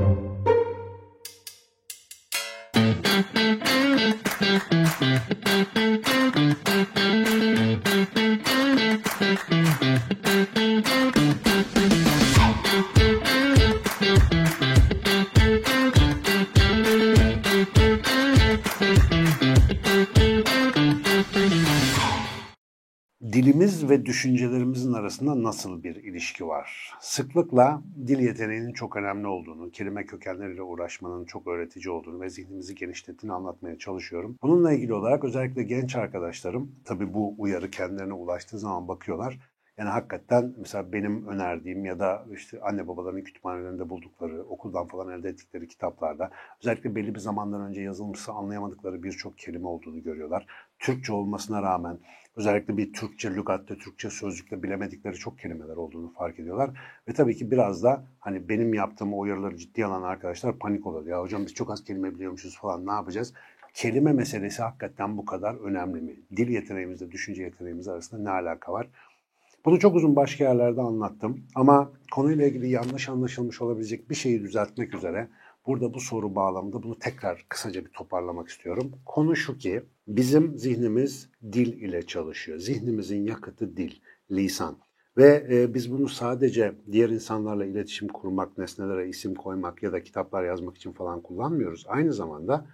Thank you. Dilimiz ve düşüncelerimizin arasında nasıl bir ilişki var? Sıklıkla dil yeteneğinin çok önemli olduğunu, kelime kökenleriyle uğraşmanın çok öğretici olduğunu ve zihnimizi genişlettiğini anlatmaya çalışıyorum. Bununla ilgili olarak özellikle genç arkadaşlarım, tabii bu uyarı kendilerine ulaştığı zaman bakıyorlar. Yani hakikaten mesela benim önerdiğim ya da işte anne babaların kütüphanelerinde buldukları, okuldan falan elde ettikleri kitaplarda özellikle belli bir zamandan önce yazılmışsa anlayamadıkları birçok kelime olduğunu görüyorlar. Türkçe olmasına rağmen özellikle bir Türkçe lügatte, Türkçe sözlükte bilemedikleri çok kelimeler olduğunu fark ediyorlar. Ve tabii ki biraz da hani benim yaptığım uyarıları ciddi alan arkadaşlar panik oluyor. Ya hocam biz çok az kelime biliyormuşuz falan ne yapacağız? Kelime meselesi hakikaten bu kadar önemli mi? Dil yeteneğimizle düşünce yeteneğimiz arasında ne alaka var? Bunu çok uzun başka yerlerde anlattım ama konuyla ilgili yanlış anlaşılmış olabilecek bir şeyi düzeltmek üzere burada bu soru bağlamında bunu tekrar kısaca bir toparlamak istiyorum. Konu şu ki bizim zihnimiz dil ile çalışıyor. Zihnimizin yakıtı dil, lisan. Ve e, biz bunu sadece diğer insanlarla iletişim kurmak, nesnelere isim koymak ya da kitaplar yazmak için falan kullanmıyoruz. Aynı zamanda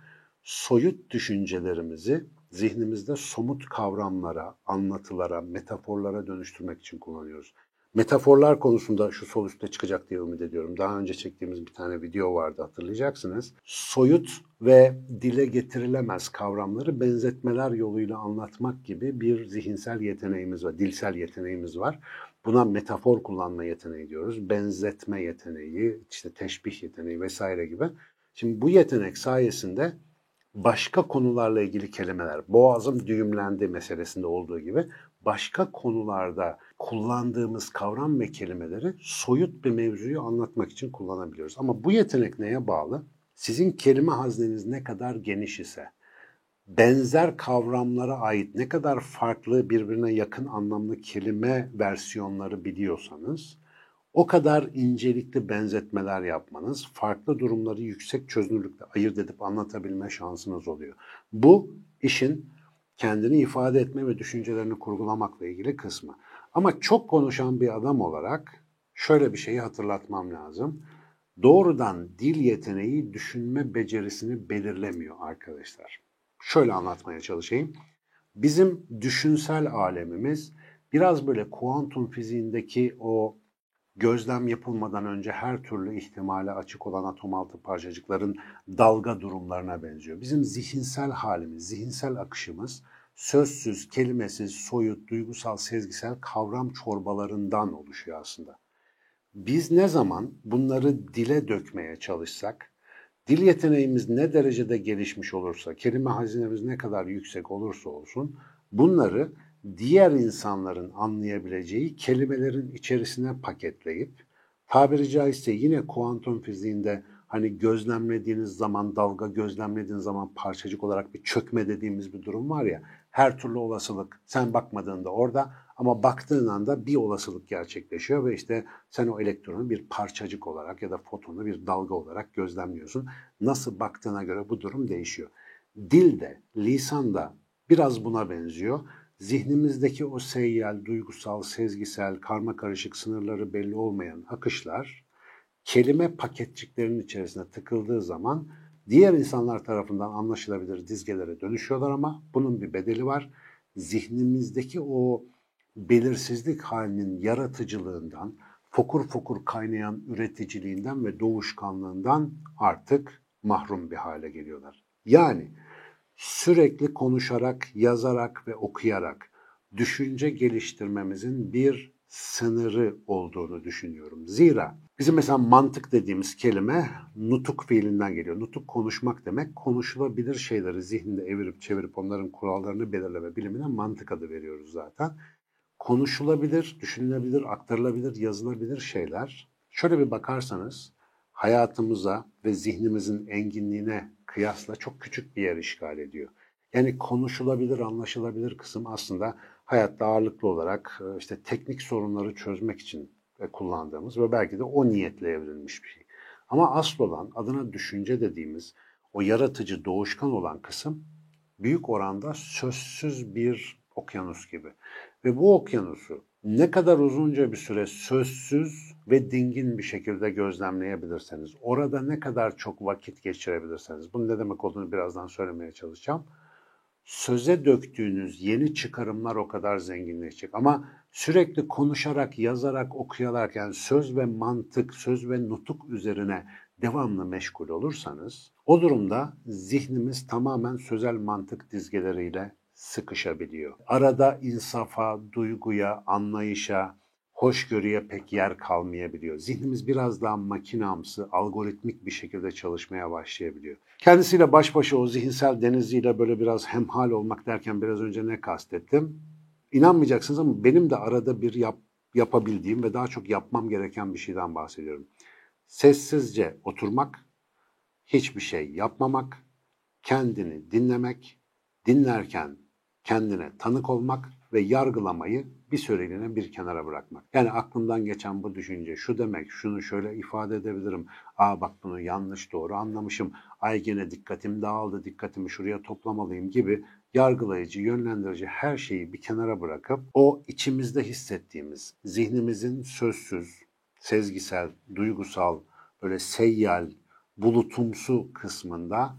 soyut düşüncelerimizi zihnimizde somut kavramlara, anlatılara, metaforlara dönüştürmek için kullanıyoruz. Metaforlar konusunda şu sol üstte çıkacak diye ümit ediyorum. Daha önce çektiğimiz bir tane video vardı hatırlayacaksınız. Soyut ve dile getirilemez kavramları benzetmeler yoluyla anlatmak gibi bir zihinsel yeteneğimiz var, dilsel yeteneğimiz var. Buna metafor kullanma yeteneği diyoruz. Benzetme yeteneği, işte teşbih yeteneği vesaire gibi. Şimdi bu yetenek sayesinde başka konularla ilgili kelimeler, boğazım düğümlendi meselesinde olduğu gibi başka konularda kullandığımız kavram ve kelimeleri soyut bir mevzuyu anlatmak için kullanabiliyoruz. Ama bu yetenek neye bağlı? Sizin kelime hazneniz ne kadar geniş ise, benzer kavramlara ait ne kadar farklı birbirine yakın anlamlı kelime versiyonları biliyorsanız, o kadar incelikli benzetmeler yapmanız, farklı durumları yüksek çözünürlükte ayırt edip anlatabilme şansınız oluyor. Bu işin kendini ifade etme ve düşüncelerini kurgulamakla ilgili kısmı. Ama çok konuşan bir adam olarak şöyle bir şeyi hatırlatmam lazım. Doğrudan dil yeteneği düşünme becerisini belirlemiyor arkadaşlar. Şöyle anlatmaya çalışayım. Bizim düşünsel alemimiz biraz böyle kuantum fiziğindeki o gözlem yapılmadan önce her türlü ihtimale açık olan atom altı parçacıkların dalga durumlarına benziyor. Bizim zihinsel halimiz, zihinsel akışımız sözsüz, kelimesiz, soyut, duygusal, sezgisel kavram çorbalarından oluşuyor aslında. Biz ne zaman bunları dile dökmeye çalışsak, dil yeteneğimiz ne derecede gelişmiş olursa, kelime hazinemiz ne kadar yüksek olursa olsun, bunları diğer insanların anlayabileceği kelimelerin içerisine paketleyip tabiri caizse yine kuantum fiziğinde hani gözlemlediğiniz zaman dalga gözlemlediğiniz zaman parçacık olarak bir çökme dediğimiz bir durum var ya her türlü olasılık sen bakmadığında orada ama baktığın anda bir olasılık gerçekleşiyor ve işte sen o elektronu bir parçacık olarak ya da fotonu bir dalga olarak gözlemliyorsun. Nasıl baktığına göre bu durum değişiyor. Dil de, lisan da biraz buna benziyor zihnimizdeki o seyyal, duygusal, sezgisel, karma karışık sınırları belli olmayan akışlar kelime paketçiklerinin içerisine tıkıldığı zaman diğer insanlar tarafından anlaşılabilir dizgelere dönüşüyorlar ama bunun bir bedeli var. Zihnimizdeki o belirsizlik halinin yaratıcılığından, fokur fokur kaynayan üreticiliğinden ve doğuşkanlığından artık mahrum bir hale geliyorlar. Yani sürekli konuşarak, yazarak ve okuyarak düşünce geliştirmemizin bir sınırı olduğunu düşünüyorum. Zira bizim mesela mantık dediğimiz kelime nutuk fiilinden geliyor. Nutuk konuşmak demek. Konuşulabilir şeyleri zihninde evirip çevirip onların kurallarını belirleme bilimine mantık adı veriyoruz zaten. Konuşulabilir, düşünülebilir, aktarılabilir, yazılabilir şeyler. Şöyle bir bakarsanız hayatımıza ve zihnimizin enginliğine kıyasla çok küçük bir yer işgal ediyor. Yani konuşulabilir, anlaşılabilir kısım aslında hayatta ağırlıklı olarak e, işte teknik sorunları çözmek için kullandığımız ve belki de o niyetle evrilmiş bir şey. Ama asıl olan adına düşünce dediğimiz o yaratıcı, doğuşkan olan kısım büyük oranda sözsüz bir okyanus gibi. Ve bu okyanusu ne kadar uzunca bir süre sözsüz ve dingin bir şekilde gözlemleyebilirseniz, orada ne kadar çok vakit geçirebilirseniz, bunun ne demek olduğunu birazdan söylemeye çalışacağım. Söze döktüğünüz yeni çıkarımlar o kadar zenginleşecek. Ama sürekli konuşarak, yazarak, okuyarak yani söz ve mantık, söz ve nutuk üzerine devamlı meşgul olursanız o durumda zihnimiz tamamen sözel mantık dizgeleriyle sıkışabiliyor. Arada insafa, duyguya, anlayışa, hoşgörüye pek yer kalmayabiliyor. Zihnimiz biraz daha makinamsı, algoritmik bir şekilde çalışmaya başlayabiliyor. Kendisiyle baş başa o zihinsel deniziyle böyle biraz hemhal olmak derken biraz önce ne kastettim? İnanmayacaksınız ama benim de arada bir yap, yapabildiğim ve daha çok yapmam gereken bir şeyden bahsediyorum. Sessizce oturmak, hiçbir şey yapmamak, kendini dinlemek, dinlerken kendine tanık olmak ve yargılamayı bir süreliğine bir kenara bırakmak. Yani aklımdan geçen bu düşünce şu demek, şunu şöyle ifade edebilirim. Aa bak bunu yanlış doğru anlamışım. Ay gene dikkatim dağıldı, dikkatimi şuraya toplamalıyım gibi yargılayıcı, yönlendirici her şeyi bir kenara bırakıp o içimizde hissettiğimiz, zihnimizin sözsüz, sezgisel, duygusal, böyle seyyal, bulutumsu kısmında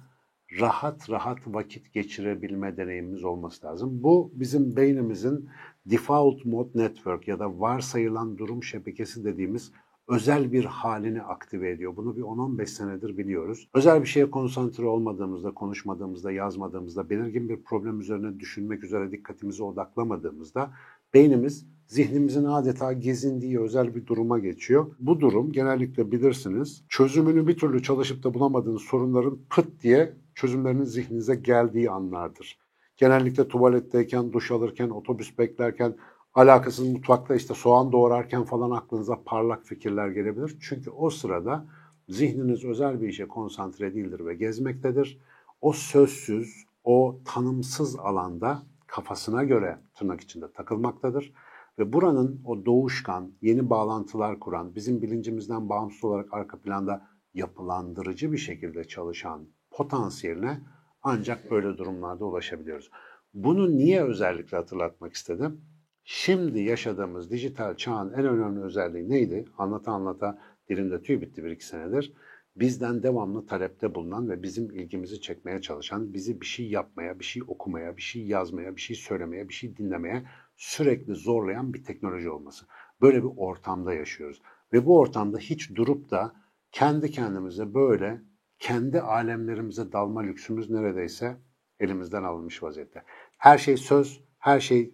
rahat rahat vakit geçirebilme deneyimimiz olması lazım. Bu bizim beynimizin default mode network ya da varsayılan durum şebekesi dediğimiz özel bir halini aktive ediyor. Bunu bir 10-15 senedir biliyoruz. Özel bir şeye konsantre olmadığımızda, konuşmadığımızda, yazmadığımızda, belirgin bir problem üzerine düşünmek üzere dikkatimizi odaklamadığımızda beynimiz zihnimizin adeta gezindiği özel bir duruma geçiyor. Bu durum genellikle bilirsiniz çözümünü bir türlü çalışıp da bulamadığınız sorunların pıt diye çözümlerinin zihninize geldiği anlardır. Genellikle tuvaletteyken, duş alırken, otobüs beklerken, alakasız mutfakta işte soğan doğrarken falan aklınıza parlak fikirler gelebilir. Çünkü o sırada zihniniz özel bir işe konsantre değildir ve gezmektedir. O sözsüz, o tanımsız alanda kafasına göre tırnak içinde takılmaktadır. Ve buranın o doğuşkan, yeni bağlantılar kuran, bizim bilincimizden bağımsız olarak arka planda yapılandırıcı bir şekilde çalışan potansiyeline ancak böyle durumlarda ulaşabiliyoruz. Bunu niye özellikle hatırlatmak istedim? Şimdi yaşadığımız dijital çağın en önemli özelliği neydi? Anlata anlata dilimde tüy bitti bir iki senedir. Bizden devamlı talepte bulunan ve bizim ilgimizi çekmeye çalışan, bizi bir şey yapmaya, bir şey okumaya, bir şey yazmaya, bir şey söylemeye, bir şey dinlemeye sürekli zorlayan bir teknoloji olması. Böyle bir ortamda yaşıyoruz. Ve bu ortamda hiç durup da kendi kendimize böyle kendi alemlerimize dalma lüksümüz neredeyse elimizden alınmış vaziyette. Her şey söz, her şey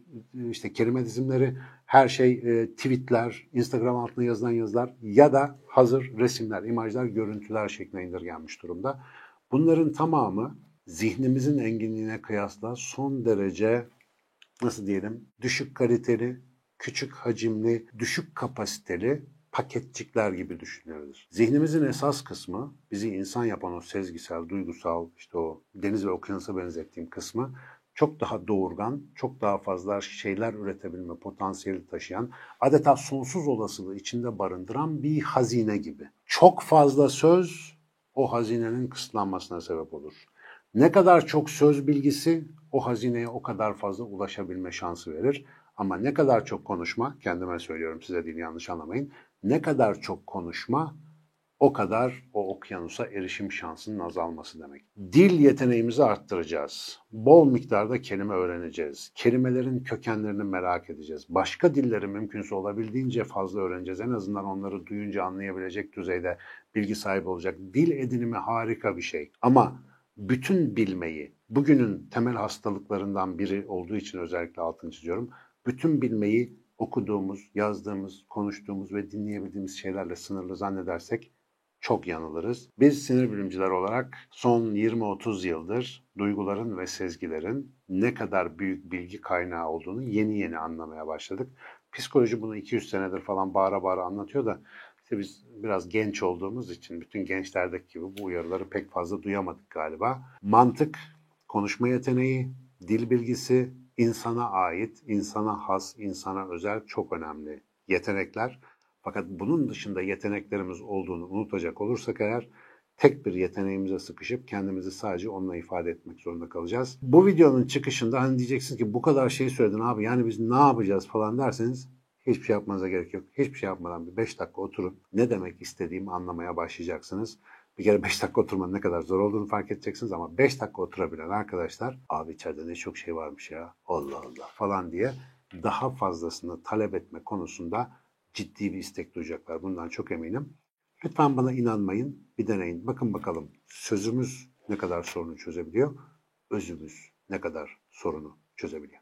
işte kelime dizimleri, her şey e, tweetler, Instagram altına yazılan yazılar ya da hazır resimler, imajlar, görüntüler şeklinde indirgenmiş durumda. Bunların tamamı zihnimizin enginliğine kıyasla son derece nasıl diyelim düşük kaliteli, küçük hacimli, düşük kapasiteli paketçikler gibi düşünüyoruz. Zihnimizin esas kısmı, bizi insan yapan o sezgisel, duygusal, işte o deniz ve okyanusa benzettiğim kısmı çok daha doğurgan, çok daha fazla şeyler üretebilme potansiyeli taşıyan, adeta sonsuz olasılığı içinde barındıran bir hazine gibi. Çok fazla söz o hazinenin kısıtlanmasına sebep olur. Ne kadar çok söz bilgisi o hazineye o kadar fazla ulaşabilme şansı verir. Ama ne kadar çok konuşma, kendime söylüyorum size değil yanlış anlamayın, ne kadar çok konuşma o kadar o okyanusa erişim şansının azalması demek. Dil yeteneğimizi arttıracağız. Bol miktarda kelime öğreneceğiz. Kelimelerin kökenlerini merak edeceğiz. Başka dilleri mümkünse olabildiğince fazla öğreneceğiz. En azından onları duyunca anlayabilecek düzeyde bilgi sahibi olacak. Dil edinimi harika bir şey. Ama bütün bilmeyi, bugünün temel hastalıklarından biri olduğu için özellikle altını çiziyorum. Bütün bilmeyi okuduğumuz, yazdığımız, konuştuğumuz ve dinleyebildiğimiz şeylerle sınırlı zannedersek çok yanılırız. Biz sinir bilimciler olarak son 20-30 yıldır duyguların ve sezgilerin ne kadar büyük bilgi kaynağı olduğunu yeni yeni anlamaya başladık. Psikoloji bunu 200 senedir falan bağıra bağıra anlatıyor da işte biz biraz genç olduğumuz için bütün gençlerdeki gibi bu uyarıları pek fazla duyamadık galiba. Mantık, konuşma yeteneği, dil bilgisi, insana ait, insana has, insana özel çok önemli yetenekler. Fakat bunun dışında yeteneklerimiz olduğunu unutacak olursak eğer tek bir yeteneğimize sıkışıp kendimizi sadece onunla ifade etmek zorunda kalacağız. Bu videonun çıkışında hani diyeceksiniz ki bu kadar şey söyledin abi yani biz ne yapacağız falan derseniz hiçbir şey yapmanıza gerek yok. Hiçbir şey yapmadan bir 5 dakika oturun. Ne demek istediğimi anlamaya başlayacaksınız. Bir kere 5 dakika oturmanın ne kadar zor olduğunu fark edeceksiniz ama 5 dakika oturabilen arkadaşlar abi içeride ne çok şey varmış ya Allah Allah falan diye daha fazlasını talep etme konusunda ciddi bir istek duyacaklar. Bundan çok eminim. Lütfen bana inanmayın, bir deneyin. Bakın bakalım sözümüz ne kadar sorunu çözebiliyor, özümüz ne kadar sorunu çözebiliyor.